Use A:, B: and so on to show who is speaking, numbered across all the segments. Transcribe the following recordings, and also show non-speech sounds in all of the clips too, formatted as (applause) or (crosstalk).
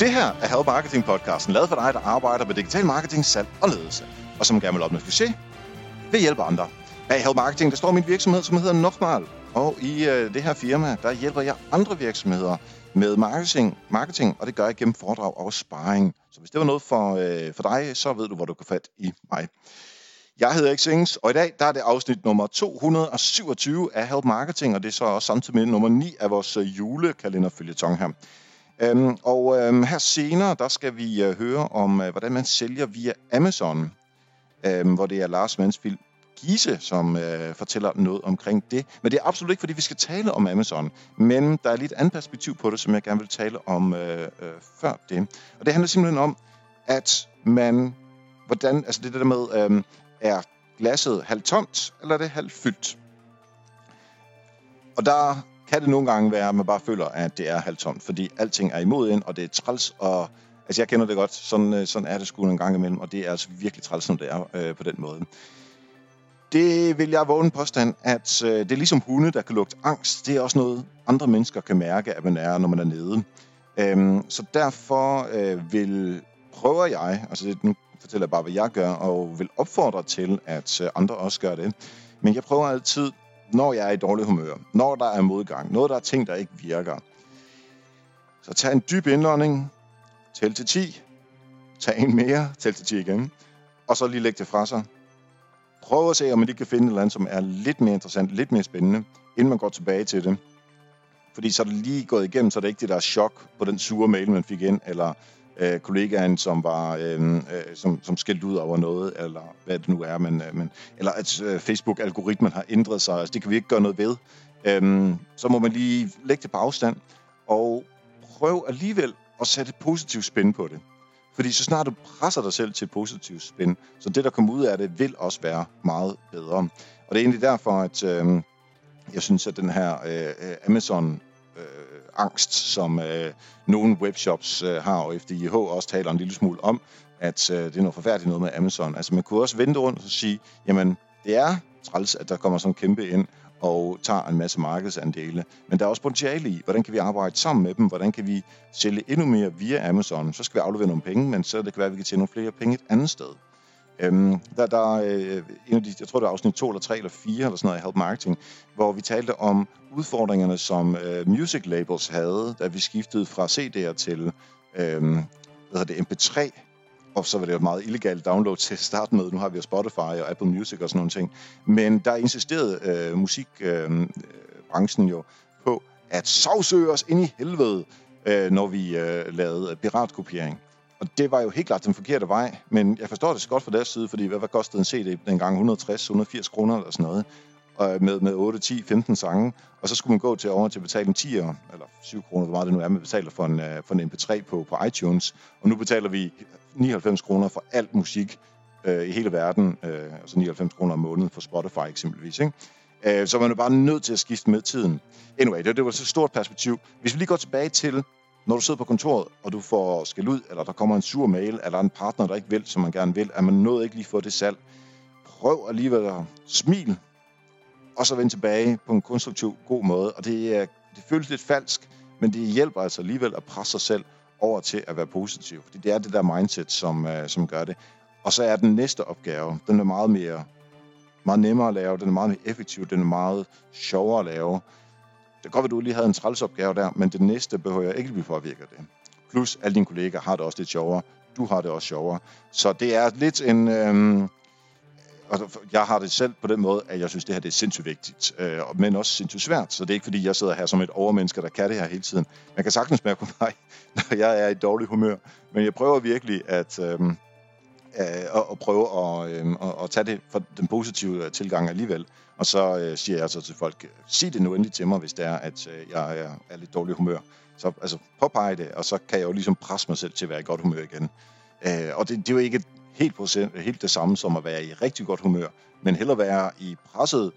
A: Det her er Help Marketing podcasten, lavet for dig, der arbejder med digital marketing, salg og ledelse, og som gerne vil opnå succes ved hjælp af andre. Bag Help Marketing, der står min virksomhed, som hedder Nokmal, og i øh, det her firma, der hjælper jeg andre virksomheder med marketing, marketing, og det gør jeg gennem foredrag og sparring. Så hvis det var noget for, øh, for dig, så ved du, hvor du kan fat i mig. Jeg hedder Xings, og i dag der er det afsnit nummer 227 af Help Marketing, og det er så også samtidig med nummer 9 af vores øh, julekalenderfølgetong her. Øhm, og øhm, her senere, der skal vi øh, høre om, øh, hvordan man sælger via Amazon, øhm, hvor det er Lars Mansfield Gise, som øh, fortæller noget omkring det. Men det er absolut ikke, fordi vi skal tale om Amazon, men der er lidt andet perspektiv på det, som jeg gerne vil tale om øh, øh, før det. Og det handler simpelthen om, at man, hvordan, altså det der med, øh, er glasset halvt tomt, eller er det halvt fyldt? Og der kan det nogle gange være, at man bare føler, at det er halvtomt, fordi alting er imod ind, og det er træls, og altså jeg kender det godt, sådan, øh, sådan er det sgu en gang imellem, og det er altså virkelig træls, som det er øh, på den måde. Det vil jeg våge påstand, at øh, det er ligesom hunde, der kan lugte angst. Det er også noget, andre mennesker kan mærke, at man er, når man er nede. Øhm, så derfor øh, vil prøver jeg, altså det, nu fortæller jeg bare, hvad jeg gør, og vil opfordre til, at øh, andre også gør det. Men jeg prøver altid, når jeg er i dårlig humør, når der er modgang, noget der er ting, der ikke virker, så tag en dyb indånding, tæl til 10, tag en mere, tæl til 10 igen, og så lige læg det fra sig. Prøv at se, om man lige kan finde et eller andet, som er lidt mere interessant, lidt mere spændende, inden man går tilbage til det. Fordi så er det lige gået igennem, så er det ikke det der chok på den sure mail, man fik ind, eller øh, kollegaen, som var øh, øh, som, som skældt ud over noget, eller hvad det nu er, men, øh, men, eller at øh, Facebook-algoritmen har ændret sig, altså det kan vi ikke gøre noget ved. Øh, så må man lige lægge det på afstand, og prøv alligevel at sætte et positivt spænd på det. Fordi så snart du presser dig selv til et positivt spænd, så det, der kommer ud af det, vil også være meget bedre. Og det er egentlig derfor, at øh, jeg synes, at den her øh, øh Amazon angst, som øh, nogle webshops øh, har, og FDIH også taler en lille smule om, at øh, det er noget forfærdeligt noget med Amazon. Altså man kunne også vente rundt og sige, jamen det er træls, at der kommer sådan en kæmpe ind og tager en masse markedsandele. Men der er også potentiale i, hvordan kan vi arbejde sammen med dem, hvordan kan vi sælge endnu mere via Amazon. Så skal vi aflevere nogle penge, men så det kan være, at vi kan tjene nogle flere penge et andet sted. Øhm, der, der er øh, en af de, jeg tror det er afsnit 2 eller 3 eller 4 eller sådan noget i Help Marketing, hvor vi talte om udfordringerne, som øh, music labels havde, da vi skiftede fra CD'er til øh, hvad det, MP3, og så var det jo meget illegalt download til at starte med. Nu har vi jo Spotify og Apple Music og sådan nogle ting. Men der insisterede øh, musikbranchen øhm, øh, jo på at sagsøge os ind i helvede, øh, når vi øh, lavede piratkopiering. Og det var jo helt klart den forkerte vej, men jeg forstår det så godt fra deres side, fordi hvad, hvad kostede en CD dengang? 160-180 kroner eller sådan noget, og øh, med, med 8, 10, 15 sange, og så skulle man gå til over til at betale en 10 eller 7 kroner, hvor meget det nu er, man betaler for en, øh, for en MP3 på, på iTunes, og nu betaler vi 99 kroner for alt musik øh, i hele verden, øh, altså 99 kroner om måneden for Spotify eksempelvis, ikke? Øh, så man er bare nødt til at skifte med tiden. Anyway, det, det var så et stort perspektiv. Hvis vi lige går tilbage til når du sidder på kontoret, og du får skæld ud, eller der kommer en sur mail, eller en partner, der ikke vil, som man gerne vil, at man nåede ikke lige få det salg, prøv alligevel at smil, og så vend tilbage på en konstruktiv, god måde. Og det, er, det føles lidt falsk, men det hjælper altså alligevel at presse sig selv over til at være positiv. Fordi det er det der mindset, som, øh, som gør det. Og så er den næste opgave, den er meget mere meget nemmere at lave, den er meget mere effektiv, den er meget sjovere at lave. Det kan godt være, du lige havde en trælsopgave der, men det næste behøver jeg ikke blive påvirket af det. Plus, alle dine kollegaer har det også lidt sjovere. Du har det også sjovere. Så det er lidt en... Øh, altså, jeg har det selv på den måde, at jeg synes, det her det er sindssygt vigtigt, øh, men også sindssygt svært. Så det er ikke, fordi jeg sidder her som et overmenneske, der kan det her hele tiden. Man kan sagtens mærke på mig, (laughs) når jeg er i dårlig humør. Men jeg prøver virkelig at, øh, Øh, og, og prøve at, øh, at tage det for den positive øh, tilgang alligevel. Og så øh, siger jeg så til folk, sig det nu endelig til mig, hvis det er, at øh, jeg er, er lidt dårlig humør. Så altså, påpege det, og så kan jeg jo ligesom presse mig selv til at være i godt humør igen. Øh, og det, det er jo ikke helt, procent, helt det samme som at være i rigtig godt humør, men hellere være i presset,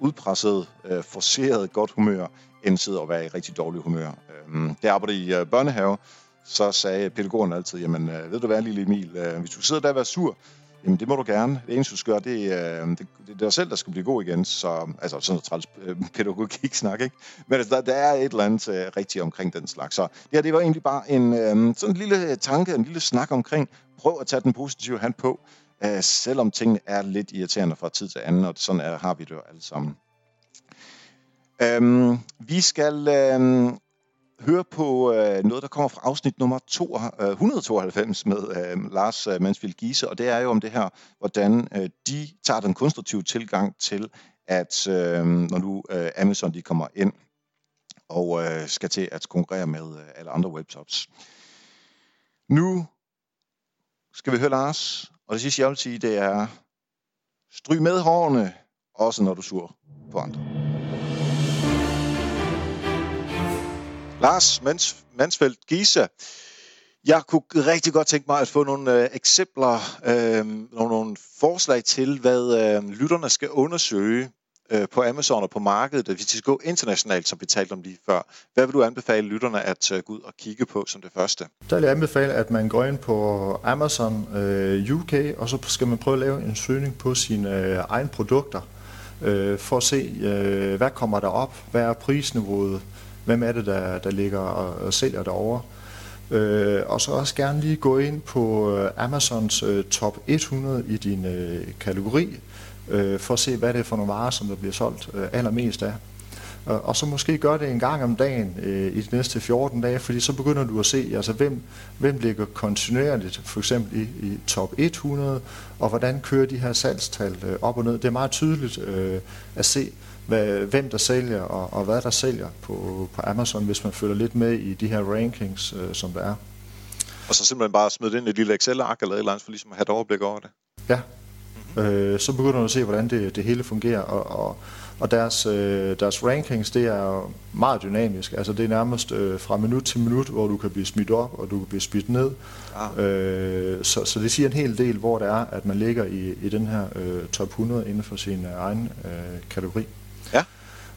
A: udpresset, øh, forceret godt humør, end sidde og være i rigtig dårlig humør. Øh, det arbejder i øh, børnehave, så sagde pædagogen altid, jamen øh, ved du hvad, lille Emil, øh, hvis du sidder der og er sur, Jamen, det må du gerne. Det eneste, du skal gøre, det, er, det, det er dig selv, der skal blive god igen. Så, altså, sådan noget træls øh, (laughs) pædagogik snak, ikke? Men altså, der, der er et eller andet rigtigt omkring den slags. Så det her, det var egentlig bare en sådan en lille tanke, en lille snak omkring, prøv at tage den positive hand på, selvom tingene er lidt irriterende fra tid til anden, og sådan er, har vi det jo alle sammen. Øhm, vi skal um, høre på øh, noget, der kommer fra afsnit nummer 2, øh, 192 med øh, Lars øh, Mansfield Giese, og det er jo om det her, hvordan øh, de tager den konstruktive tilgang til, at øh, når nu øh, Amazon de kommer ind og øh, skal til at konkurrere med øh, alle andre webshops. Nu skal vi høre Lars, og det sidste jeg vil sige, det er, stryg med hårene, også når du sur på andre. Lars Mans, Mansfeldt Gisa. Jeg kunne rigtig godt tænke mig at få nogle øh, eksempler, øh, nogle, nogle forslag til, hvad øh, lytterne skal undersøge øh, på Amazon og på markedet, hvis de skal gå internationalt, som vi talte om lige før. Hvad vil du anbefale lytterne at øh, gå ud og kigge på som det første?
B: Der vil jeg anbefale, at man går ind på Amazon øh, UK, og så skal man prøve at lave en søgning på sine øh, egne produkter, øh, for at se, øh, hvad kommer der op, hvad er prisniveauet, hvem er det, der, der ligger og, og sælger derovre. Øh, og så også gerne lige gå ind på øh, Amazons øh, top 100 i din øh, kategori, øh, for at se, hvad det er for nogle varer, som der bliver solgt øh, allermest af. Og så måske gøre det en gang om dagen øh, i de næste 14 dage, fordi så begynder du at se, altså hvem, hvem ligger kontinuerligt, for eksempel i, i top 100, og hvordan kører de her salgstal øh, op og ned. Det er meget tydeligt øh, at se, hvad, hvem der sælger og, og hvad der sælger på, på Amazon, hvis man følger lidt med i de her rankings, øh, som der er.
A: Og så simpelthen bare smide det ind i et lille Excel-ark eller et eller andet, for ligesom at have et overblik over det.
B: Ja. Øh, så begynder du at se, hvordan det, det hele fungerer, og, og, og deres, øh, deres rankings, det er meget dynamisk. Altså det er nærmest øh, fra minut til minut, hvor du kan blive smidt op, og du kan blive smidt ned. Ah. Øh, så, så det siger en hel del, hvor det er, at man ligger i, i den her øh, top 100 inden for sin øh, egen øh, kategori.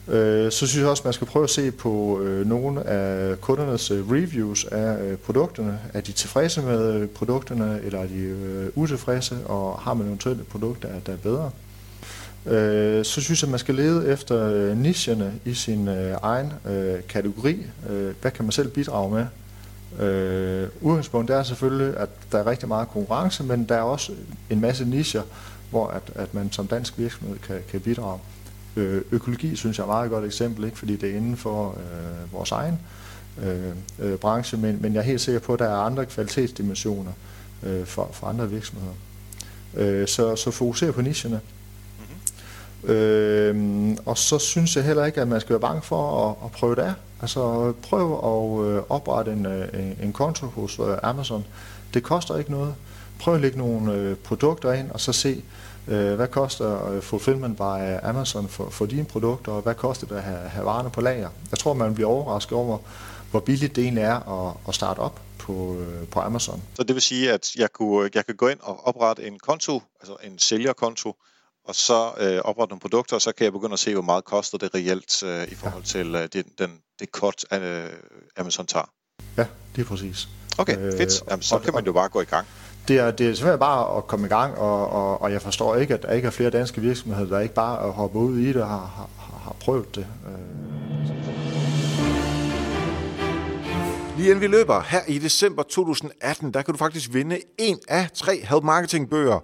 B: Øh, så synes jeg også, at man skal prøve at se på øh, nogle af kundernes øh, reviews af øh, produkterne. Er de tilfredse med øh, produkterne, eller er de øh, utilfredse, og har man eventuelt et produkt, der, der er bedre? Øh, så synes jeg, at man skal lede efter øh, nicherne i sin øh, egen øh, kategori. Øh, hvad kan man selv bidrage med? Øh, udgangspunktet er selvfølgelig, at der er rigtig meget konkurrence, men der er også en masse nicher, hvor at, at man som dansk virksomhed kan, kan bidrage. Øh, økologi synes jeg er et meget godt eksempel, ikke? fordi det er inden for øh, vores egen øh, øh, branche, men, men jeg er helt sikker på, at der er andre kvalitetsdimensioner øh, for, for andre virksomheder. Øh, så, så fokuser på nicherne. Mm-hmm. Øh, og så synes jeg heller ikke, at man skal være bange for at, at prøve det af. Altså prøv at øh, oprette en, øh, en, konto hos øh, Amazon. Det koster ikke noget. Prøv at lægge nogle øh, produkter ind, og så se, Øh, hvad koster øh, fulfillment by Amazon for, for dine produkter, og hvad koster det at have, have varerne på lager? Jeg tror, man bliver overrasket over, hvor billigt det egentlig er at, at starte op på, øh, på Amazon.
A: Så det vil sige, at jeg, kunne, jeg kan gå ind og oprette en konto, altså en sælgerkonto, og så øh, oprette nogle produkter, og så kan jeg begynde at se, hvor meget koster det reelt øh, i forhold ja. til øh, den, den, det kort, øh, Amazon tager.
B: Ja, det er præcis.
A: Okay, fedt. Jamen, så kan man jo bare gå i gang
B: det er, det er simpelthen bare at komme i gang, og, og, og jeg forstår ikke, at der ikke er flere danske virksomheder, der ikke bare hopper ud i det og har, har, har prøvet det.
A: Lige inden vi løber, her i december 2018, der kan du faktisk vinde en af tre Help Marketing bøger,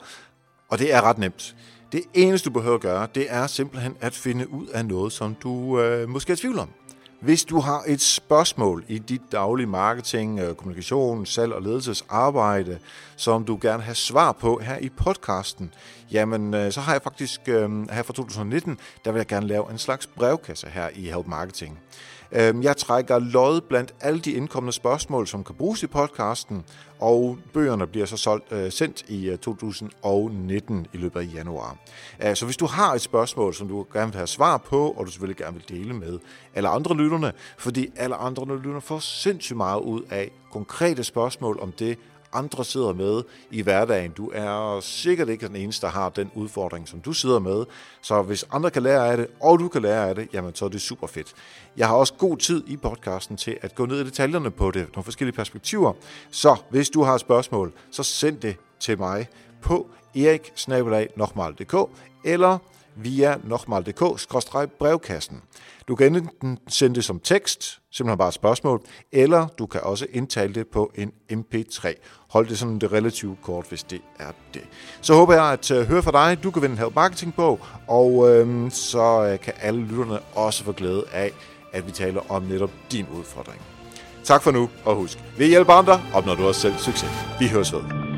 A: og det er ret nemt. Det eneste, du behøver at gøre, det er simpelthen at finde ud af noget, som du øh, måske er i tvivl om. Hvis du har et spørgsmål i dit daglige marketing, øh, kommunikation, salg og ledelsesarbejde, som du gerne har svar på her i podcasten, jamen øh, så har jeg faktisk øh, her fra 2019, der vil jeg gerne lave en slags brevkasse her i Help Marketing. Øhm, jeg trækker lod blandt alle de indkommende spørgsmål, som kan bruges i podcasten, og bøgerne bliver så solgt, øh, sendt i øh, 2019 i løbet af januar. Øh, så hvis du har et spørgsmål, som du gerne vil have svar på, og du selvfølgelig gerne vil dele med alle andre lytterne, fordi alle andre lytterne får sindssygt meget ud af konkrete spørgsmål om det, andre sidder med i hverdagen. Du er sikkert ikke den eneste, der har den udfordring, som du sidder med. Så hvis andre kan lære af det, og du kan lære af det, jamen så er det super fedt. Jeg har også god tid i podcasten til at gå ned i detaljerne på det, nogle forskellige perspektiver. Så hvis du har et spørgsmål, så send det til mig på eriksnabelag.dk eller via nokmal.dk-brevkassen. Du kan enten sende det som tekst, simpelthen bare et spørgsmål, eller du kan også indtale det på en MP3. Hold det sådan det relativt kort, hvis det er det. Så håber jeg at øh, høre fra dig. Du kan vinde en Help Marketing på, og øhm, så øh, kan alle lytterne også få glæde af, at vi taler om netop din udfordring. Tak for nu, og husk, vi hjælper andre, opnår du også selv succes. Vi høres ved.